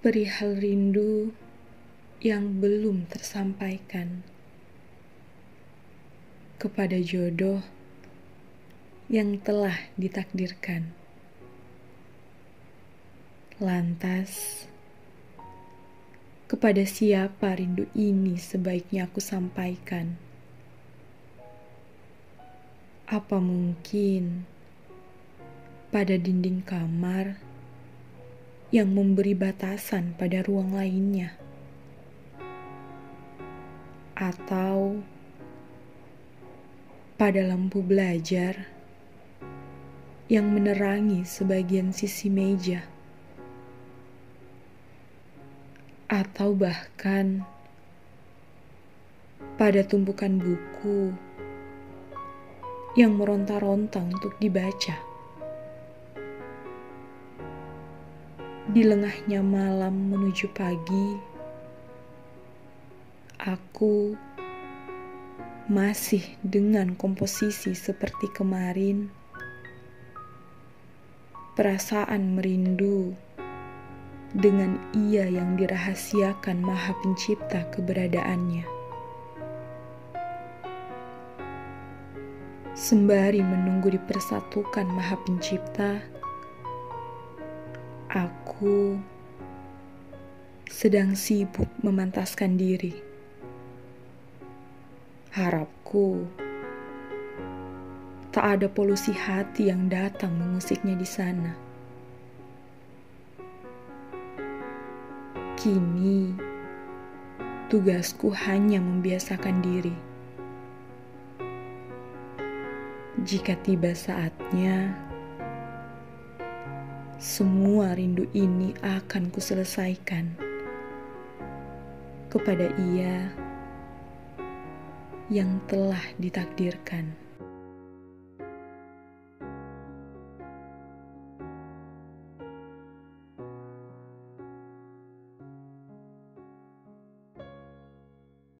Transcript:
perihal rindu yang belum tersampaikan kepada jodoh yang telah ditakdirkan. Lantas, kepada siapa rindu ini sebaiknya aku sampaikan? Apa mungkin pada dinding kamar yang memberi batasan pada ruang lainnya? Atau pada lampu belajar yang menerangi sebagian sisi meja? atau bahkan pada tumpukan buku yang meronta-ronta untuk dibaca. Di lengahnya malam menuju pagi, aku masih dengan komposisi seperti kemarin. Perasaan merindu dengan ia yang dirahasiakan Maha Pencipta keberadaannya. Sembari menunggu dipersatukan Maha Pencipta, aku sedang sibuk memantaskan diri. Harapku tak ada polusi hati yang datang mengusiknya di sana. Kini, tugasku hanya membiasakan diri. Jika tiba saatnya, semua rindu ini akan kuselesaikan kepada ia yang telah ditakdirkan.